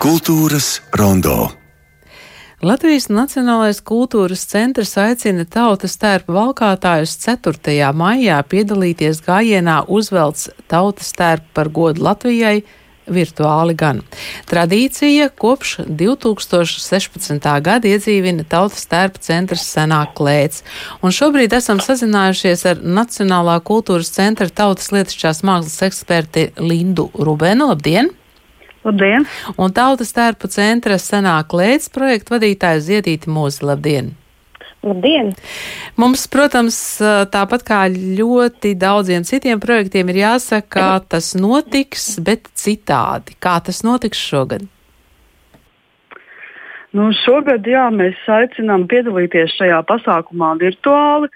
Kultūras rondo. Latvijas Nacionālais kultūras centrs aicina tautas tērpa valkātājus 4. maijā piedalīties gājienā uzvelts tautas tērpu par godu Latvijai virtuāli gan. Tradīcija kopš 2016. gada iedzīvina tautas tērpa centrs senāk klēts, un šobrīd esam sazinājušies ar Nacionālā kultūras centra tautas lietišķās mākslas eksperti Lindu Rubenu. Labdien! Labdien! Un Tautas tērpa centra senāk lēts projektu vadītāja Ziedīti Mūzi. Labdien! Labdien! Mums, protams, tāpat kā ļoti daudziem citiem projektiem, ir jāsaka, kā tas notiks, bet citādi. Kā tas notiks šogad? Nu, šogad jā, mēs aicinām piedalīties šajā pasākumā virtuāli.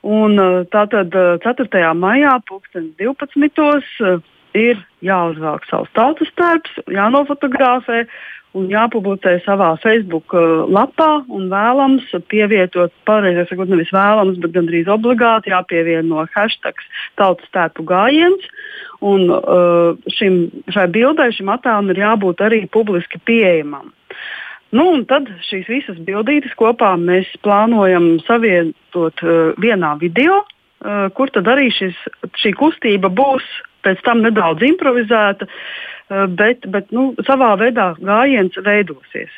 Un, tātad 4. maijā, 2012 ir jāuzvelk savs tautas tērps, jānofotografē un jāpublicē savā Facebook uh, lapā. Vēlams pievietot, pareizāk sakot, nevis vēlams, bet gandrīz obligāti jāpievieno hashtag tautas tērpu gājiens. Un, uh, šim, šai bildei, šim attēlam ir jābūt arī publiski pieejamam. Nu, tad šīs visas bildītes kopā mēs plānojam savietot uh, vienā video, uh, kur tad arī šis, šī kustība būs pēc tam nedaudz improvizēta, eh, bet, bet nu, savā veidā gājiens veidosies.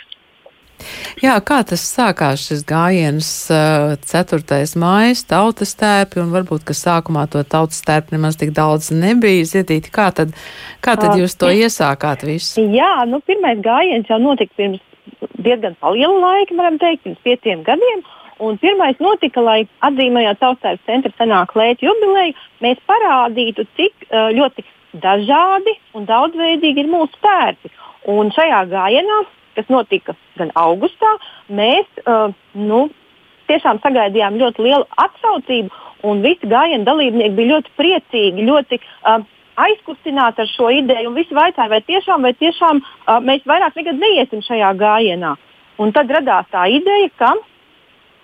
Jā, kā tas sākās šis gājiens 4. mājas tautas tērpi, un varbūt, ka sākumā to tautas tērpi nemaz tik daudz nebija. Zietīti, kā tad, kā tad jūs to iesākāt visu? Jā, nu pirmais gājiens jau notika pirms diezgan liela laika, varam teikt, pirms pieciem gadiem. Un pirmais notika, lai atzīmējot Tautības centra senāku lētu jubileju, mēs parādītu, cik ļoti dažādi un daudzveidīgi ir mūsu pērti. Un šajā gājienā, kas notika gan augustā, mēs nu, tiešām sagaidījām ļoti lielu atsaucību, un visi gājienu dalībnieki bija ļoti priecīgi, ļoti uh, aizkustināti ar šo ideju. Visi vaicāja, vai tiešām, vai tiešām uh, mēs vairāk nekad neiesim šajā gājienā. Un tad radās tā ideja, ka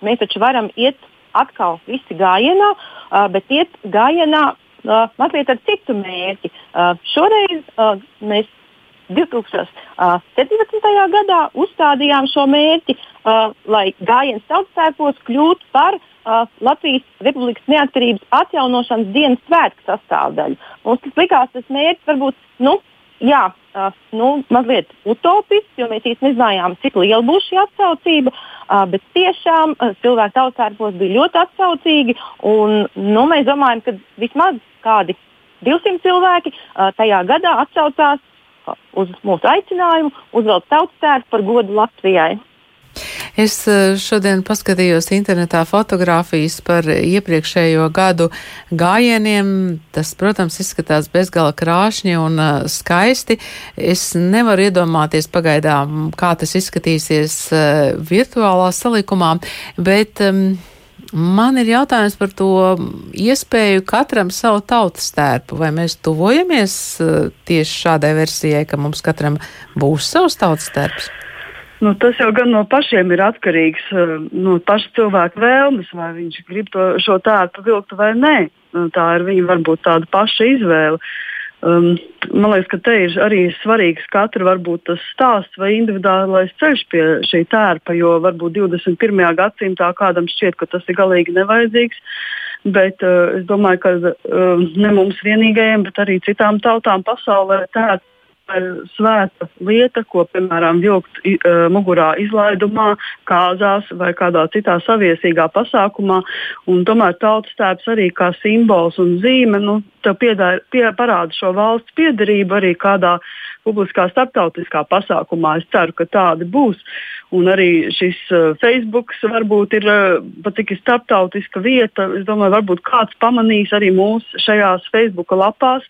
Mēs taču varam iet atkal visi gājienā, bet iet gājienā mazliet ar citu mērķi. Šoreiz mēs 2017. gadā uzstādījām šo mērķi, lai gājiens tautsēpos kļūtu par Latvijas Republikas neatkarības atjaunošanas dienas svētku sastāvdaļu. Mums tas likās tas mērķis varbūt nu, jā, uh, nu, mazliet utopisks, jo mēs īstenībā nezinājām, cik liela būs šī atsaucība. Uh, bet tiešām uh, cilvēki tautsārpos bija ļoti atsaucīgi. Un, nu, mēs domājam, ka vismaz kādi 200 cilvēki uh, tajā gadā atsaucās uz mūsu aicinājumu uzvelt tautsēru par godu Latvijai. Es eh, šodien paskatījos internetā fotografijas par iepriekšējo gadu gājieniem. Tas, protams, izskatās bezgala krāšņi un uh, skaisti. Es nevaru iedomāties pagaidām, kā tas izskatīsies uh, virtuālā salikumā, bet um, Man ir jautājums par to iespēju katram savu tautas tērpu. Vai mēs tuvojamies tieši šādai versijai, ka mums katram būs savs tautas tērps? Nu, tas jau gan no pašiem ir atkarīgs eh, no paša cilvēka vēlmes, vai viņš grib to, šo tērpu vilkt vai nē. Nu, tā ir viņa varbūt tāda paša izvēle. Um, man liekas, ka te ir arī svarīgs katra varbūt tas stāsts vai individuālais ceļš pie šī tērpa, jo varbūt 21. gadsimtā kādam šķiet, ka tas ir galīgi nevajadzīgs. Bet uh, es domāju, ka uh, ne mums vienīgajiem, bet arī citām tautām pasaulē tērpa svēta lieta, ko, piemēram, vilkt uh, mugurā izlaidumā, kāzās vai kādā citā saviesīgā pasākumā. Tomēr tautas tēps arī kā simbols un zīme nu, piedār, pie, parāda šo valsts piedarību arī kādā publiskā starptautiskā pasākumā. Es ceru, ka tādi būs. Un arī šis uh, Facebook varbūt ir uh, pat cik ir starptautiska vieta. Es domāju, varbūt kāds pamanīs arī mūsu šajās Facebook lapās.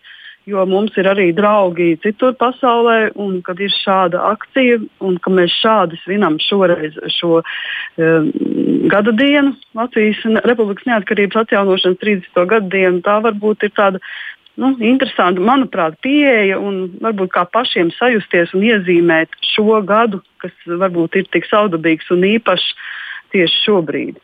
Jo mums ir arī draugi citur pasaulē, un kad ir šāda akcija, un ka mēs šādi svinam šoreiz šo um, gada dienu, Latvijas Republikas neatkarības atjaunošanas 30. gadu dienu, tā varbūt ir tāda nu, interesanta, manuprāt, pieeja un varbūt kā pašiem sajusties un iezīmēt šo gadu, kas varbūt ir tik saudabīgs un īpašs tieši šobrīd.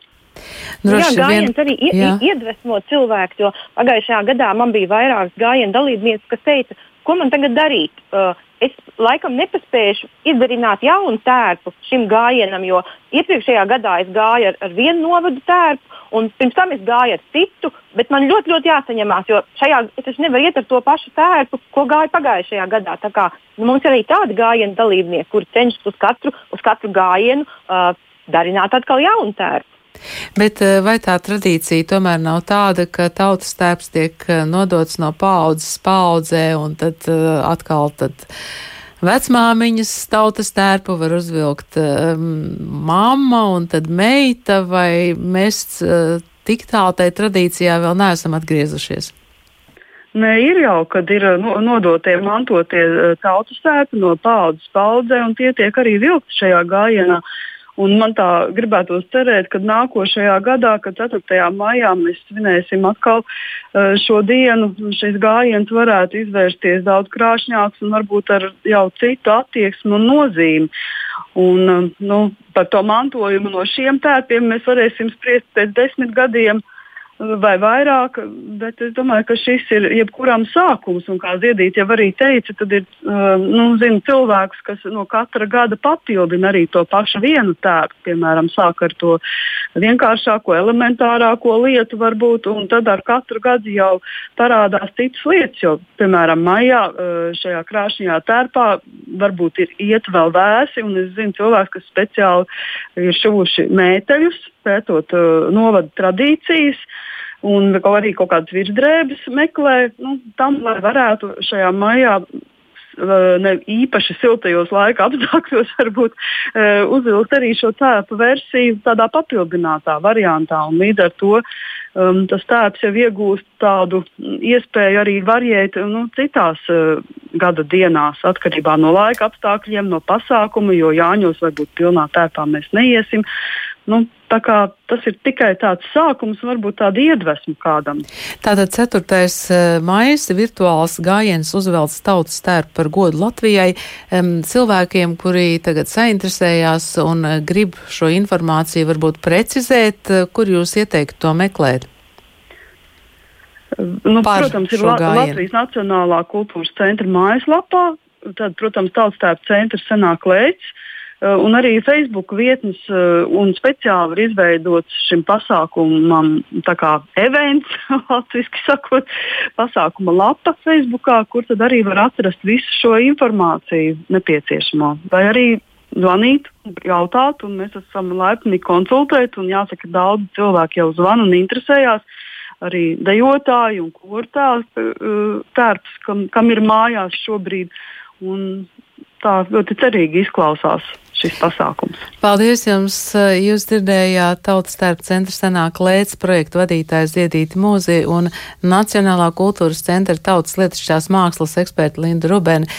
Droši jā, gājiens vien... arī jā. iedvesmo cilvēku, jo pagājušajā gadā man bija vairākas gājienu dalībnieces, kas teica, ko man tagad darīt? Uh, es laikam nepaspēšu izdarināt jaunu tērpu šim gājienam, jo iepriekšējā gadā es gāju ar, ar vienu novadu tērpu, un pirms tam es gāju ar citu, bet man ļoti, ļoti jāsaņemās, jo šajā es nevaru iet ar to pašu tērpu, ko gāju pagājušajā gadā. Tā kā, nu, mums ir arī tādi gājienu dalībnieki, kuri cenšas uz katru, uz katru gājienu uh, darināt atkal jaunu tērpu. Bet uh, vai tā tradīcija tomēr nav tāda, ka tautas tēps tiek uh, nodots no paudzes paudzē un tad uh, atkal tad vecmāmiņas tautas tērpu var uzvilkt mamma un tad meita, vai mēs tik tālu tai tradīcijā vēl neesam atgriezušies? Nē, ir jau, kad ir nodotie, mantotie tautas tērpi no paudzes paudzē, un tie tiek arī vilkti šajā gājienā. Uh, Un man tā gribētos cerēt, ka nākošajā gadā, kad 4. maijā mēs svinēsim atkal uh, šo dienu, šis gājiens varētu izvērsties daudz krāšņāks un varbūt ar jau citu attieksmi un nozīmi. Un, uh, nu, par to mantojumu no šiem tēpiem mēs varēsim spriest pēc desmit gadiem. Uh, vai vairāk, bet es domāju, ka šis ir jebkuram sākums. Un kā Ziedīt jau arī teica, tad ir uh, nu, zinu, cilvēks, kas no katra gada papildina arī to pašu vienu tēlu. Piemēram, sāk ar to vienkāršāko, elementārāko lietu varbūt, un tad ar katru gadu jau parādās citas lietas. Jo, piemēram, maijā uh, šajā krāšņajā tērpā varbūt ir iet vēl vēsi, un es zinu cilvēks, kas speciāli ir šuvuši mēteļus, pētot uh, novadu tradīcijas. Uh, un arī kaut kādas virsdrēbes meklē nu, tam, lai varētu šajā maijā ne īpaši siltajos laika apstākļos, varbūt uh, uzvilkt arī šo tēpu versiju tādā papildinātā variantā. Līdz ar to um, tas tēps jau iegūst tādu iespēju arī variēt nu, citās uh, gada dienās, atkarībā no laika apstākļiem, no pasākuma, jo Jāņos varbūt pilnā tēpā mēs neiesim. Nu, tas ir tikai tāds sākums, varbūt tāda iedvesma kādam. Tātad 4. Eh, maija virtuāls gājiens uzvelts tautas tērpu par godu Latvijai. Cilvēkiem, kuri tagad sainteresējās un eh, grib šo informāciju varbūt precizēt, eh, kur jūs ieteikt to meklēt? Nu, protams, ir La Latvijas Nacionālā kultūras centra mājaslapā. Tad, protams, tautas tērpa centrs senāk lēķis. Eh, un arī Facebook vietnes eh, un speciāli ir izveidots šim pasākumam kā events, latviešu sakot, pasākuma lapa Facebookā, kur tad arī var atrast visu šo informāciju nepieciešamo. Vai arī zvanīt, jautāt, un mēs esam laipni konsultēt. Jāsaka, daudz cilvēku jau zvana un interesējās. Arī dejotāji un kurtās eh, tērps, kam, kam ir mājās šobrīd. Un tā ļoti cerīgi izklausās šis pasākums. Paldies jums! Jūs dzirdējāt Tautas tērpa centra senāk lēts projektu vadītājs Ziedīti Mūzi un Nacionālā kultūras centra tautas lietišķās mākslas eksperta Linda Rubeni.